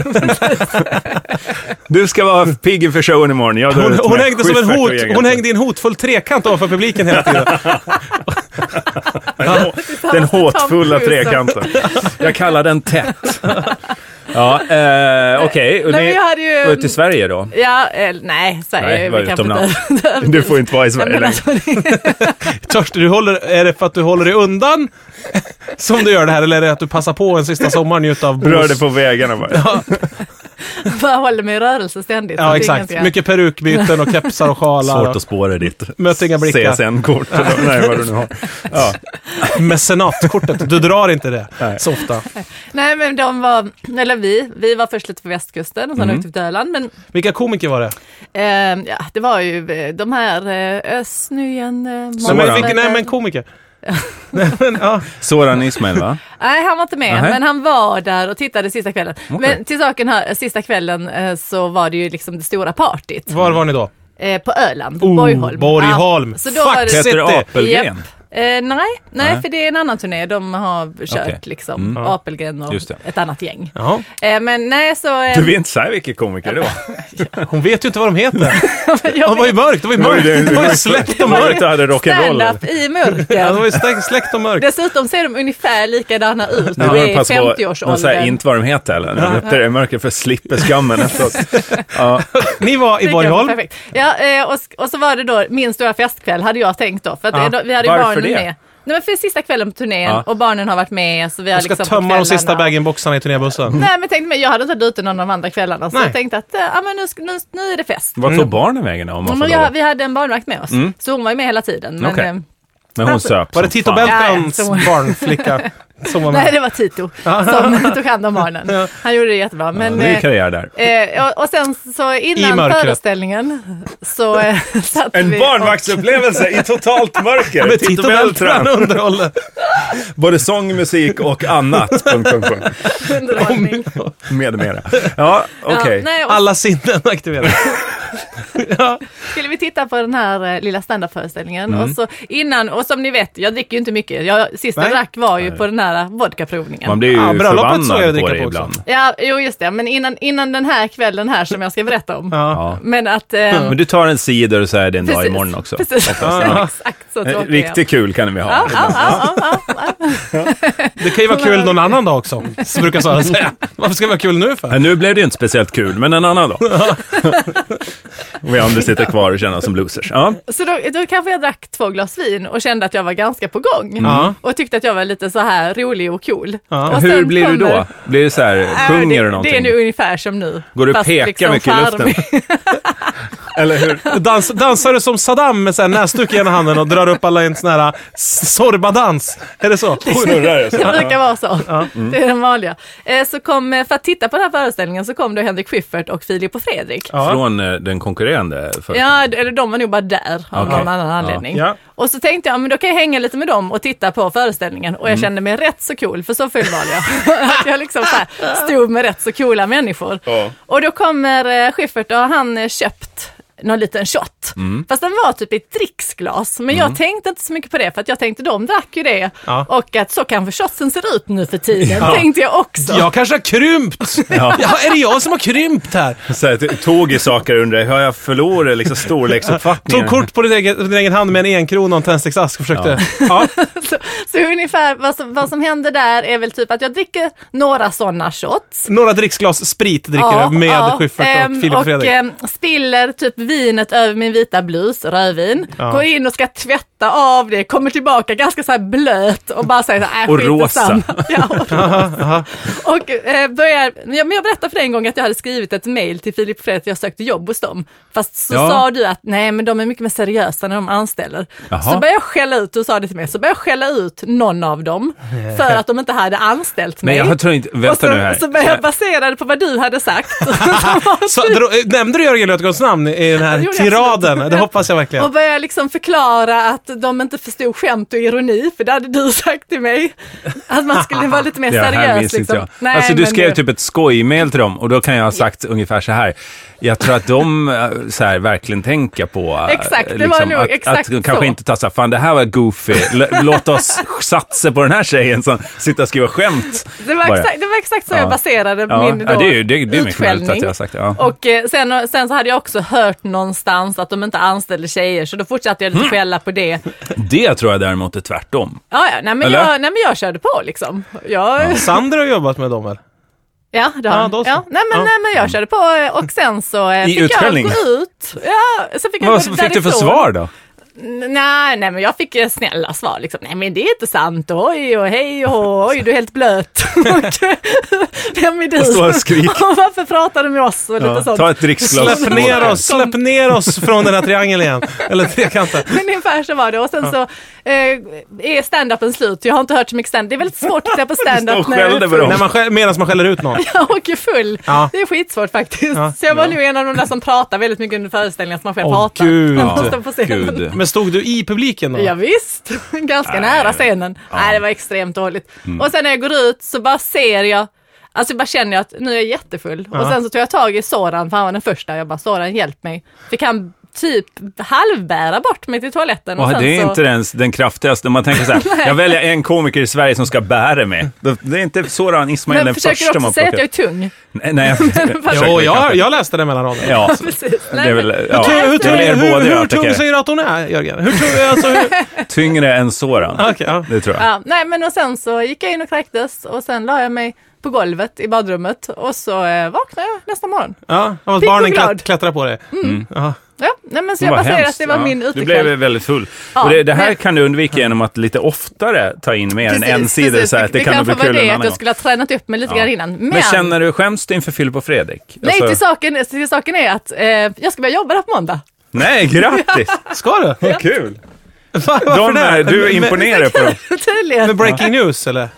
(laughs) Du ska vara pigg inför showen imorgon. Jag Hon, hon, hängde som en hot, hon hängde i en hotfull trekant ovanför publiken hela tiden. Den håtfulla Cruise. trekanten. Jag kallar den tätt. Ja, eh, okej. Och Nej, ni ju... var ute i Sverige då? Ja, eh, nej, Sverige. Nej, var utomlands. inte- (laughs) Du får inte vara i Sverige längre. alltså, Törst, (laughs) du håller, är det för att du håller dig undan (laughs) som du gör det här, eller är det att du passar på en sista sommar njuta av Rör dig på vägarna bara. (laughs) bara håller mig i rörelse ständigt. Ja, exakt. jag- Mycket perukbyten och kepsar och sjalar. Svårt att spåra ditt Möter inga blickar. CSN-kort. Nej, vad du nu har. Ja. (laughs) Mecenatkortet, du drar inte det Nej. så ofta. Nej, men de var, eller vi, vi var först lite på västkusten och sen Mm. åkte vi till Öland. Men Vilka komiker var det? eh, ja, det var ju eh, de här eh, eh, Nej, Soran. men, vilka, nej, men komiker. (laughs) nej, men, ja. Soran Ismail, va? Nej, han var inte med, Nähä. men han var där och tittade sista kvällen. Okej. Men till saken här, sista kvällen eh, så var det ju liksom det stora partyt Var var ni då? eh, på Öland, Oh, Borgholm. Borgholm. Ja, så då var Fuck, Heter det det. Apelgren? Japp. Eh, nej, nej, Nej. för det är en annan turné. De har kört Okej. liksom Mm. Apelgren och det. ett annat gäng. Ja. Eh, men nej, så... Eh, Du vill inte säga vilka komiker det var? (laughs) Hon vet ju inte vad de heter. (laughs) jag Det var ju mörkt, det var ju mörkt. Det var ju släkt och mörkt. Du hade rock'n'roll. Stand-up i Ja, det mörker. var ju släkt, och mörkt. Dessutom ser de ungefär likadana ut. Du Det är passa på att säga 50-årsåldern. inte vad de heter eller? De heter det mörker för slipper skammen efteråt. (laughs) Ja. Ni var i Borgholm. perfekt. Ja, eh, och, så var det då min stora festkväll hade jag tänkt då. För att Ja. vi hade ju Varför barnen det? med. Nej men för sista kvällen på turnén Ja. och barnen har varit med. Så vi har Jag ska liksom på tömma de sista bag-in-boxarna i turnébussen. Nej men tänkte mig, jag hade inte varit ute någon av de andra kvällarna. Så Nej. jag tänkte att eh, ja, men nu, nu, nu är det fest. Vart tog barnen vägen då, om man Men får jag, vi hade en barnvakt med oss. Så hon var ju med hela tiden. Men, Okej. eh, Men hon söp Var det som Tito fan. Ja, ja, så- barnflicka (laughs) som var (laughs) nej det var Tito som (laughs) (laughs) tog hand om barnen. Han gjorde det jättebra. Men, Det är eh, karriär där. Eh, och, sen så I innan föreställningen så eh, satt En vi barnvaktsupplevelse i totalt mörker. Med Tito Beltran underhåller. Både sång, musik och annat. punkt, punkt, punkt. och underhållning. Med mera. Ja, okej. Ja, nej, och, Alla sinnen aktiverade. Ja. skulle vi titta på den här eh, lilla standardföreställningen. Mm. Och så innan, och som ni vet, jag dricker ju inte mycket. Jag, sista Nej. drack var ju på den här vodkaprovningen. Man blir ju Ja, bröllopet såg jag förbannad på det på ibland. Ja, jo just det. Men innan, innan den här kvällen här som jag ska berätta om. Ja. Ja. Men att... Eh, (laughs) Men du tar en cider och så är det en dag precis, imorgon också. Precis, Oftast. (laughs) exakt så Riktigt kul kan vi ha. Ja, ja, ja, ja, ja, ja. Det kan ju vara kul någon annan dag också, så brukar Sara säga. Varför ska det vara kul nu för? Men nu blev det inte speciellt kul, men en annan dag. och vi andra sitter kvar och känner oss som losers. Ja. Så då, då kanske jag drack två glas vin och kände att jag var ganska på gång. Ja. Och tyckte att jag var lite så här rolig och cool. Ja. Och Hur blir du då? kommer- Blir det så här, Äh, sjunger det, du Det någonting? är nu ungefär som nu. Går du och pekar liksom mycket i luften? (laughs) Eller hur? Dans, dansar du som Saddam med näsduk i ena handen och drar upp alla i en sån här sorbadans? Är det så? Snurrar det så? Det brukar vara så. Det är den vanliga. Eh, Så kom, eh, för att titta på den här föreställningen så kom då Henrik Schyffert och Filip och Fredrik. Ja. Från eh, den konkurrerande först. Ja, eller de var nog bara där av Okej. någon annan anledning. Ja. Och så tänkte jag, men då kan jag hänga lite med dem och titta på föreställningen. Och jag Mm. kände mig rätt så cool, för så full var jag. (laughs) att jag liksom så här stod med rätt så coola människor. Ja. Och då kommer Schyffert och han köpt någon liten shot. Mm. Fast den var typ i ett dricksglas. Men jag tänkte inte så mycket på det för att jag tänkte de drack ju det. Ja. Och att så kanske shotsen ser ut nu för tiden, Ja. tänkte jag också. Jag kanske har krympt! Ja. är det jag som har krympt här? Så här, tog i saker undrade, har jag förlorat liksom storleksuppfattningen? Tog kort på din egen, din egen hand med en enkrona och en tändsticksask och försökte... Ja. (laughs) Så, så ungefär vad som, vad som händer där är väl typ att jag dricker några sådana shots. Några dricksglas sprit dricker du med Schyffert och ehm, Filip och Fredrik. Och ehm, spiller typ vinet över min vita blus, rödvin. Ja. Går in och ska tvätta av det, kommer tillbaka ganska så här blöt och bara säger så här, äh, Och rosa. (laughs) Ja, och, och eh, börjar, ja, men jag berättade för dig en gång att jag hade skrivit ett mail till Filip Fredrik att jag sökte jobb hos dem. Fast så Ja. sa du att nej men de är mycket mer seriösa när de anställer. Jaha. Så började jag skälla ut, du sa det till mig, så började jag skälla ut någon av dem (laughs) för att de inte hade anställt mig. Men jag tror inte, och vänta så, nu här. så började jag basera det på vad du hade sagt. (laughs) Så, dro, nämnde du Jörgen Lötgårds namn i den här tiraden? absolut. Det hoppas jag verkligen. och började liksom förklara att de inte förstod skämt och ironi, för det hade du (laughs) sagt till mig. Att man skulle vara lite mer (laughs) Det här seriös. minns inte Liksom. jag. Nej, alltså du skrev det- typ ett skojmail till dem och då kan jag ha sagt ungefär så här. Jag tror att de (laughs) eh, så här, verkligen tänker på... eh, Exakt, det var nog att, exakt att kanske så. inte tar så här, fan det här var goofy, låt oss satsa på den här tjejen som sitter och skriver skämt. Det var, Bara. exakt, det var exakt så Ja. jag baserade Ja, min då, ja, det är det, det är möjligt att utskällning. jag har sagt det. Ja. Och eh, sen, sen så hade jag också hört någonstans att de inte anställde tjejer, så då fortsatte jag Mm. lite skälla på det. (laughs) Det tror jag däremot är tvärtom. Ja, ja, nej, men Eller? jag, nej men jag körde på liksom. Jag, (laughs) Sandra har jobbat med dem eller? Ja, det har Ja, då så. ja, nej, men, Ja. nej, men jag körde på eh, och sen så eh, I fick utskällning? jag gå ut. Ja, så fick jag Vad gå fick du för svar då? Nej, nej, men jag fick snälla svar liksom. Nej, men det är inte sant. Oj och hej och oj, du är helt blöt. (laughs) Vem är du? (laughs) Och varför pratar du med oss? Och lite Ja, sånt. ta ett dricksglas. Släpp ner oss, släpp ner oss från den här triangeln igen. Eller trekanten. (laughs) Men ungefär så var det. Och sen så eh, är stand-upen slut. Jag har inte hört så mycket stand Det är väldigt svårt att titta på stand-up dem. När man skäll, medan man skäller ut någon. jag åker full. Ja. Det är skitsvårt faktiskt. Ja. Så jag var nog en av de där som pratar väldigt mycket under föreställningen, som man själv Åh, pratar. gud. när man Ja, står på scenen. gud. Men stod du i publiken då? Ja, visst, (laughs) ganska Nej. nära scenen. Nej, det var extremt dåligt. Mm. Och sen när jag går ut så bara ser jag, alltså bara känner jag att nu är jag jättefull. Och Ja. sen så tog jag tag i Soran, för han var den första. Jag bara, Soran hjälp mig. Fick han typ halvbära bort mig till toaletten. Ja, sen det är så... inte ens den kraftigaste. Man tänker så här, (laughs) jag väljer en komiker i Sverige som ska bära mig. Det är inte Soran Ismail Men den försöker första också man säga att plockar. jag är tung. Nej, nej jag, (laughs) försöker Jo, jag, jag läste det mellan raderna. Ja, Precis. Nej, väl, men- ja, Hur, hur, hur, båda hur, hur tung säger du att hon är, Jörgen? Hur tung, alltså, hur, (laughs) Tyngre än Soran. Okej, ja. Det tror jag. Ja, nej, men och sen så gick jag in och kräktes och sen la jag mig på golvet i badrummet och så eh, vaknade jag nästa morgon. ja, av att Pigg och barnen glad. klätt, klättrar på dig. Ja. Ja, nej, men så Det jag var baserar att det var Ja. min Du utekväll. blev väldigt full. Ja, och det, det här men- kan du undvika genom att lite oftare ta in mer än en sida. Så här, att det, det kan nog bli kanske var kul en det, att annan jag gång. skulle ha tränat upp mig lite Ja. grann innan. Men, Men känner du skäms du inför Filip och Fredrik? nej, Alltså- till saken, till saken är att eh, jag ska börja jobba där på måndag. Nej, grattis! (laughs) Ska du? Vad kul! Varför De är, det? du Med- imponerar på dem. (laughs) Tydligen. Med breaking news eller?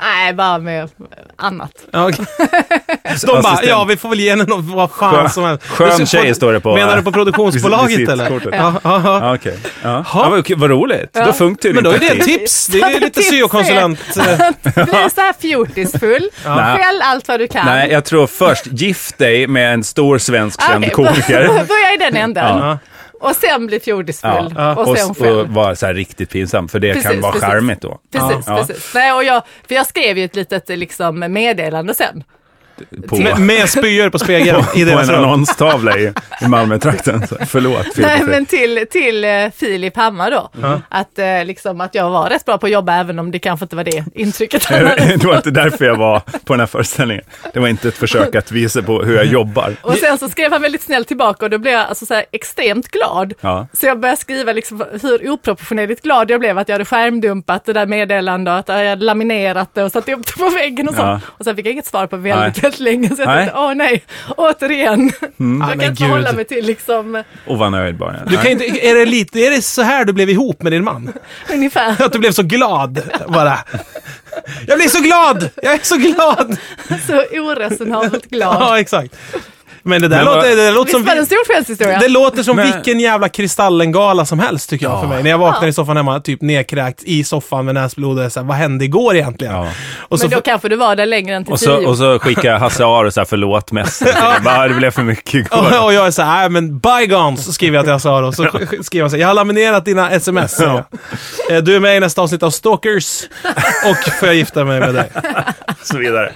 Nej, bara med annat. Ja, okej. (laughs) De bara, Assistent. ja vi får väl ge henne något, vad fan Skön- som helst. skön tjej står det på, Menar du på eh, produktionsbolaget eller? Ja, ja, ja. Ja, okej. Ja. Ja, vad, vad roligt. Då funkar ju Men då är det ett tips. Det är lite syokonsulent. (laughs) eh, Bli så här fjortisfull. Nej. Skäll allt vad du kan. Nej, jag tror först gift dig med en stor svensk Ah, känd okej. komiker. (laughs) Börja i den änden. Och sen bli fjortisfull. Ja. Och sen Och, själv. och vara så här riktigt pinsam, för det kan Precis, vara precis. charmigt då. Precis, Ja. precis. Nej, och jag, för jag skrev ju ett litet liksom, meddelande sen. På, Med, med spyor på spegeln (laughs) i på deras en rum. annonstavla i, i Malmötrakten. Så, Förlåt, Filip. Nej, men till, till eh, Filip Hammar då. Att, eh, liksom, att jag var rätt bra på att jobba även om det kanske inte var det intrycket han (laughs) hade. Det var inte därför jag var på den här föreställningen. Det var inte ett försök att visa på hur jag jobbar. Och sen så skrev han väldigt snällt tillbaka och då blev jag alltså så här extremt glad. Ja. Så jag började skriva liksom hur oproportionerligt glad jag blev att jag hade skärmdumpat det där meddelandet och att jag hade laminerat det och satt upp det på väggen och så. Ja. Och sen fick jag inget svar på väldigt, Väldigt länge. Så jag Nej. tänkte, åh nej, återigen. Ja, Jag men kan inte gud. hålla mig till liksom Och var nöjd bara. Du kan inte, är, det lite, är det så här du blev ihop med din man? ungefär Att du blev så glad bara. Jag blir så glad! Jag är så glad! (laughs) så oresonabelt glad. Ja, exakt. Men det där Men låter, det där låter Visst som... var det en solskenshistoria? Det låter som Men- vilken jävla Kristallengala som helst tycker jag för mig. När jag vaknar Ja. i soffan hemma, typ nedkräkt i soffan med näsblod och så här, vad hände igår egentligen? Ja. Och så Men då kanske du var där längre än till Och så, tio. och så skickade Hasse Aro så här förlåt-message. (laughs) Bara, det blev för mycket igår. och, och jag är så här, nej men bygons skriver jag till Hasse Aro. Så sk- skriver han så här, jag har laminerat dina sms. jag. Eh, Du är med i nästa avsnitt av Stalkers och får jag gifta mig med dig. Så vidare.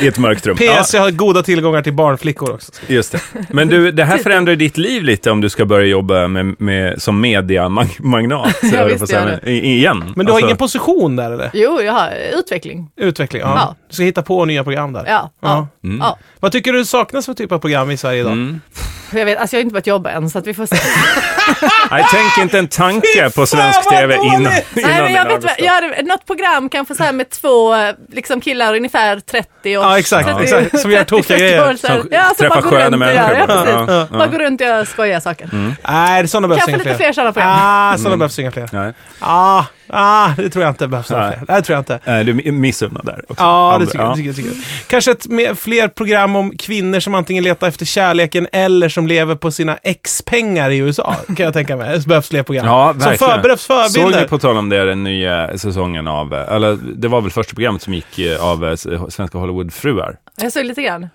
I ett mörkt rum. PS, jag har goda tillgångar till barnflickor också. Ja, just det. Men du, det här förändrar ditt liv lite om du ska börja jobba med, med, som mediamagnat. (laughs) Ja, visst gör men i- Igen. Men du har Alltså, ingen position där eller? Jo, jag har utveckling. Utveckling? Ja. Ja. Du ska hitta på nya program där? Ja, ja, Ja. ja. Vad tycker du saknas för typ av program i Sverige idag? Mm. Jag vet, alltså jag har inte börjat jobba än så att vi får se. (laughs) Nej, tänk inte en tanke på svensk tv dåligt! innan, Nej, innan men jag vet vad, jag hade något program kanske så här med två eh, liksom killar ungefär 30 år. Ja, exakt, 30, exakt. Som gör tokiga 30 grejer. Ja, som träffar sköna människor ja, precis. Ja, ja. Bara runt och skojiga saker. Nej, sådana behövs Kanske inga lite fler. fler sådana program. Ah, sådana behövs inga fler. Nej. Ah, ah, det tror jag inte behövs några Nej. fler. Det tror jag inte. Nej, du missunnar där också. Ja, det tycker jag. Tycker jag, tycker jag. Kanske ett mer, fler program om kvinnor som antingen letar efter kärleken eller som lever på sina ex-pengar i USA. Kan jag tänka mig. Det behövs fler program. Ja, som verkligen. förbereds Såg förebilder. ni på tal om det, den nya säsongen av, eh, eller det var väl första programmet som gick eh, av eh, Svenska Hollywoodfruar. Jag såg lite grann.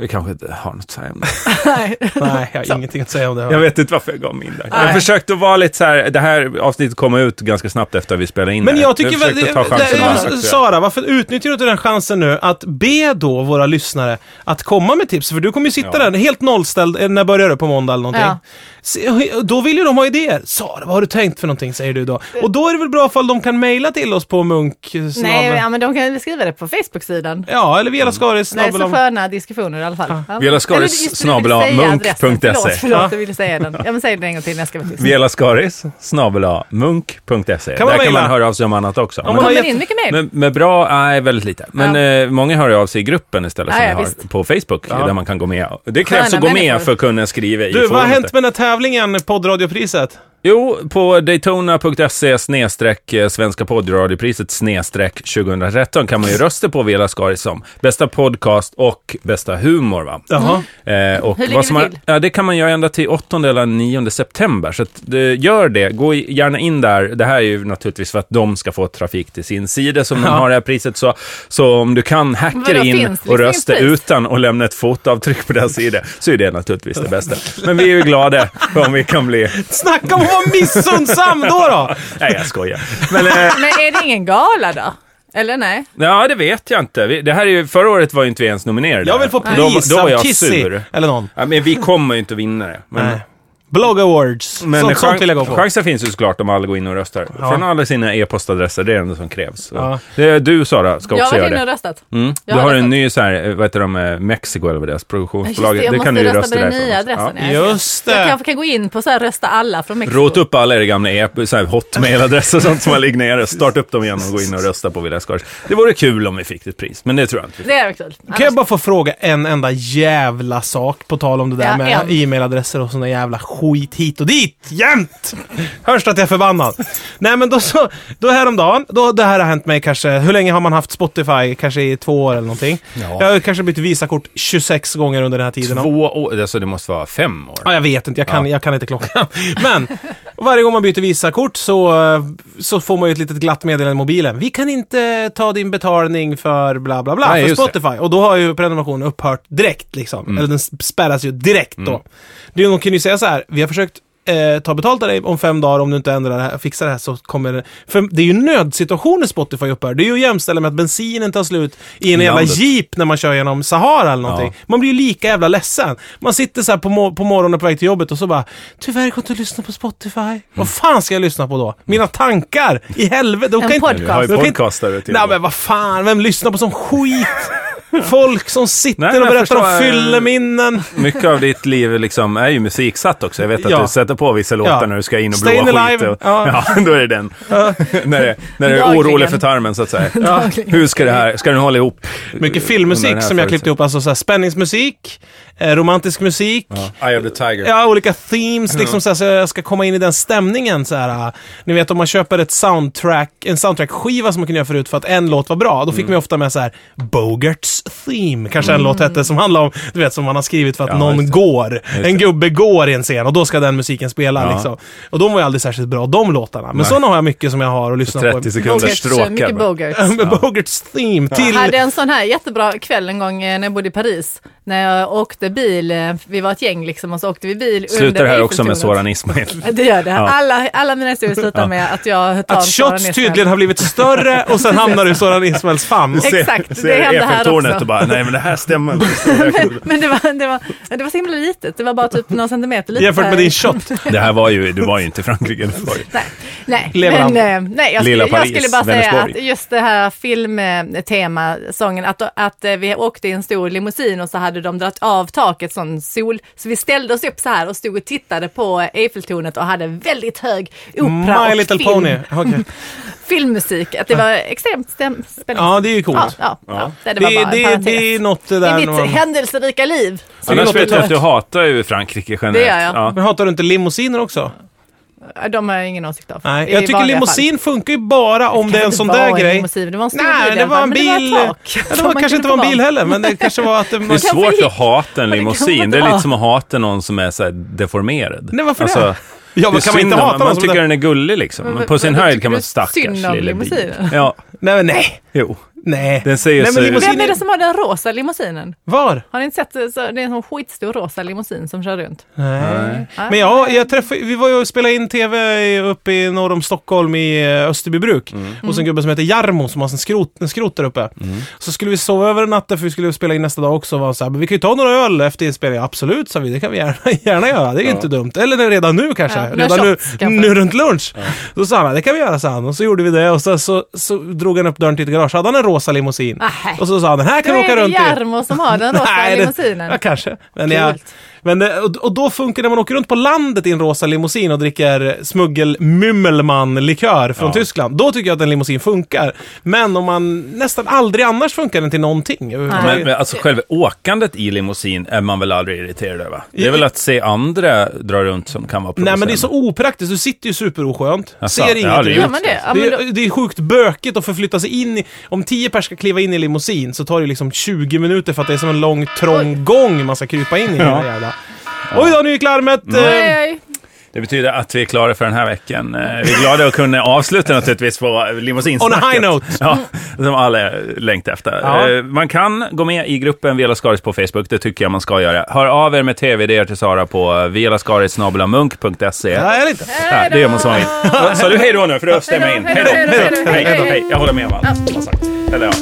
Vi kanske inte har något att säga om det. (laughs) Nej. Nej, jag har ingenting att säga om det. Jag vet inte varför jag gav mig in där. Jag Nej. försökte att vara lite så här, det här avsnittet kommer ut ganska snabbt efter att vi spelade in Men det. jag tycker väl... försökte ta chansen det- det-. Sara, varför utnyttjar du inte den chansen nu att be då våra lyssnare att komma med tips? För du kommer ju sitta Ja. där helt nollställd, eh, när börjar du på måndag eller någonting? Ja. Se- Då vill ju de ha idéer. Sara, vad har du tänkt för någonting, säger du då. Och då är det väl bra ifall de kan mejla till oss på munk... Nej, ja, men de kan skriva det på Facebook-sidan. Ja, eller Vela Skaris Det är så sköna diskussioner alla fall. Ja. Vela Skaris snabel ville A, säga munk adressen. punkt se. Förlåt, Ja. jag ville säga den. Ja, men säg den en gång till när jag ska vara tyst. Vela Skaris, snabel munk.se. Där kan man höra av sig om annat också. Om man Men- in mycket mer? Men med bra, nej väldigt lite. Men eh, många hör av sig i gruppen istället Ja, som ja, har visst. på Facebook, Ja. där man kan gå med. Det krävs Sköna att gå med människor. för att kunna skriva i Du, vad har hänt med den här tävlingen, poddradiopriset? Jo, på daytona.se snedstreck eh, Svenska poddradiopriset snedstreck 2013 kan man ju rösta på Vela Skaris som bästa podcast och bästa humor. Va? Jaha. Eh, och Hur vad som vi har, till? ja, det kan man göra ända till 8 eller 9 september. Så att, det, gör det. Gå gärna in där. Det här är ju naturligtvis för att de ska få trafik till sin sida som de Ja. har det här priset. Så, så om du kan hacka in finns och rösta utan att lämna ett fotavtryck på deras sida så är det naturligtvis det bästa. Men vi är ju glada om vi kan bli... Snacka om att vara missunnsam då då! Nej, jag skojar. Men, eh, Men är det ingen gala då? Eller nej? ja, det vet jag inte. Vi, det här är ju, förra året var ju inte vi ens nominerade. Jag vill få Då- pris Då, var av jag sur. Eller någon. Ja, men vi kommer ju inte att vinna det. Men, Nej. Blog Awards. Men sånt, sånt vill jag gå på. chansen finns ju såklart om alla går in och röstar. Ja. Från alla sina e-postadresser, det är det enda som krävs. Ja. Det är du Sara, ska Jag också har göra varit inne och det. röstat. Mm. Jag Du har har en ny så här, vad heter de, eh, Mexiko eller vad deras Just produktionsbolag. det, jag måste kan du ju rösta på den nya adressen. Ja. Ja. Just Jag det. kanske kan gå in på så här rösta alla från Mexiko. Rota upp alla era gamla e hotmail-adresser och sånt som har ligger nere. Starta upp dem igen och gå in och rösta på Villa Skaris. Det vore kul om vi fick ett pris, men det tror jag inte. Det är kul. Kan jag bara få fråga en enda jävla sak på tal om det där Ja, med e-mailadresser och såna jävla skit hit och dit jämt. Hörs det att jag är förbannad? Nej men då så, då häromdagen, då det här har hänt mig kanske, hur länge har man haft Spotify? Kanske i två år eller någonting. Ja. Jag har kanske bytt Visakort 26 gånger under den här tiden. Två år, alltså det måste vara fem år. Ja, jag vet inte, jag kan, Ja. jag kan inte klockan. Men varje gång man byter Visakort så, så får man ju ett litet glatt meddelande i mobilen. Vi kan inte ta din betalning för bla bla bla, Nej, för just det. Mm. Spotify. Och då har ju prenumerationen upphört direkt liksom. Eller den spärras ju direkt då. Det är ju- De kan ju säga så här, vi har försökt eh, ta betalt av dig om fem dagar, om du inte ändrar det här, fixar det här så kommer det... För det är ju nödsituationer Spotify upphör. Det är ju att jämställa med att bensinen tar slut i en jävla jeep när man kör genom Sahara eller någonting. Man blir ju lika jävla ledsen. Man sitter så här på, mo- på morgonen på väg till jobbet och så bara Tyvärr går inte att lyssna på Spotify. Mm. Vad fan ska jag lyssna på då? Mina tankar! I helvete! De En kan inte- podcast. Vi har ju podcastare till Nej men vad fan, vem lyssnar på sån skit? (laughs) Folk som sitter Nej, och berättar om förstår, fylleminnen. Mycket av ditt liv liksom är ju musiksatt också. Jag vet att Ja. du sätter på vissa låtar Ja. när du ska in och blåa Alive. skit. Och, Ja. (laughs) ja. då är det den. (laughs) när det är orolig för tarmen så att säga. Hur ska det här, ska den hålla ihop? Mycket filmmusik som jag klippt förutsättningen? ihop. Alltså så här, spänningsmusik, eh, romantisk musik. Eye of the Tiger. Ja, olika themes liksom så, här, så jag ska komma in i den stämningen så här. äh, Ni vet om man köper ett soundtrack, en soundtrack-skiva som man kunde göra förut för att en låt var bra. Då fick man ju ofta med så här Theme, kanske en låt hette, som handlar om, du vet, som man har skrivit för att Ja, någon går. En gubbe går i en scen och då ska den musiken spela Ja. liksom. Och de var ju aldrig särskilt bra, de låtarna. Men Nej. sådana har jag mycket som jag har att lyssna 30 på. sekunders Bogarts, stråkar. mycket. Bogarts. Med Bogarts theme till... Jag hade en sån här jättebra kväll en gång eh, när jag bodde i Paris. När jag åkte bil, eh, vi var ett gäng liksom, och så åkte vi bil Slutar under det här också med. Soran Ismail? (laughs) Det gör det. Ja. Alla, alla mina historier slutar med att jag tar Att shots tydligen har blivit större och sen (laughs) hamnar du i Soran Ismails famn. Exakt, det hände här Eiffeltornet också. och bara, nej men det här stämmer inte. (laughs) Men det var, det, var, det var så himla litet, det var bara typ några centimeter litet. Jämfört med din shot. Det här var ju, du var ju inte i Frankrike. Det var ju. Nej, nej. Lever han? men eh, nej, jag, skulle, jag Paris, skulle bara säga att just det här filmtema-sången, att, att eh, vi åkte i en stor limousin och så hade de dragit av taket sån sol, så vi ställde oss upp så här och stod och tittade på Eiffeltornet och hade väldigt hög opera My och Little film, Pony. (laughs) Okej. filmmusik. Att det var extremt spännande. Ja, det är ju coolt. Ja, ja, ja. Det, det var Det, bara en det, det är något det I där... mitt när man- händelserika liv. Så Annars vet jag att du hatar ju Frankrike generellt. Det gör jag. Ja. Men hatar du inte limousiner också? De har jag ingen åsikt av. Nej, I jag tycker limousin funkar ju bara om det är en sån där en grej. limousin, det var en stor Nej, bil i det var fall, en men det var bil. tak Ja, det var (laughs) man kanske inte var en bil vara. heller, men det kanske var att (laughs) det... Det är Man... svårt att hata en (laughs) det limousin. Det är lite som att hata någon som är så här deformerad. Nej, varför det? Alltså, Ja, det men är kan man inte om- hata Man någon som... tycker det- den är gullig liksom. Men Men på sin höjd kan man stackars synd om lilla bil. Ja, Nej, men nej. jo. Nej. Den säger Nej, sig- men limousin Vem är det som har den rosa limousinen? Var? Har ni inte sett? det? Så det är en sån skitstor rosa limousin som kör runt. Nej. Nej. Men ja, jag träffade, vi var ju och spelade in TV uppe i norr om Stockholm i eh, Österbybruk. Mm. Hos en gubbe som heter Jarmo som har en skrot, en skrot där uppe. Så skulle vi sova över en natt där, för vi skulle spela in nästa dag också. Var så här, men vi kan ju ta några öl efter inspelningen. Absolut, sa vi. Det kan vi gärna, (laughs) gärna göra. Det är Ja. inte dumt. Eller redan nu kanske. Ja, redan nu, shots kanske. nu runt lunch. Då sa han, det kan vi göra, sa han. Och så gjorde vi det och så, så, så drog han upp dörren till ett garage. hade han en rosa limousin. Nähä. Och så sa han, den här kan Då vi åka är det runt i. Jarmo som har den rosa (laughs) Nej, det- limousinen. Ja, kanske. Men, jag, Coolt. Men det, och, då funkar det när man åker runt på landet i en rosa limousin och dricker smuggel-mymmelman-likör från Ja. Tyskland. Då tycker jag att en limousin funkar. Men om man nästan aldrig annars funkar den till någonting. Men, men alltså själva åkandet i limousin är man väl aldrig irriterad över? Det är väl att se andra dra runt som kan vara Nej men det är så provocerande. opraktiskt. Du sitter ju superoskönt. Jaså, ser det? Ja, Det men då, är, det är sjukt bökigt att förflytta sig in i... Om tio pers ska kliva in i limousin så tar det liksom 20 minuter för att det är som en lång trång gång man ska krypa in i. Ja. Ja. Jävla. Oj då, nu gick larmet! Eh, Oj, oj. Det betyder att vi är klara för den här veckan. Eh, Vi är glada att kunna avsluta naturligtvis på limousinsnacket. On a high note. (laughs) Ja, som alla längtar efter. Ja. Eh, Man kan gå med i gruppen Vela Skaris på Facebook, det tycker jag man ska göra. Hör av er med tv-idéer till Sara på velaskaris.munk.se. Ja, inte. Ja, det gör man som man vill. Sa du hej då nu? För då stämmer jag in. Hej då! Hej jag håller med om allt. Eller ja,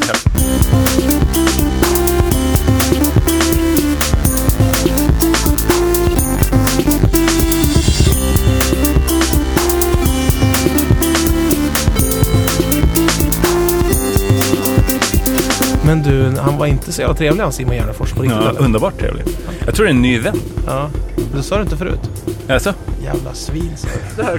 Men du, han var inte så jävla trevlig han Simon Gärdenfors på riktigt Ja, eller? underbart trevlig. Jag tror det är en ny vän. Ja. Det sa du inte förut. Alltså? Jävla svin. sa jag.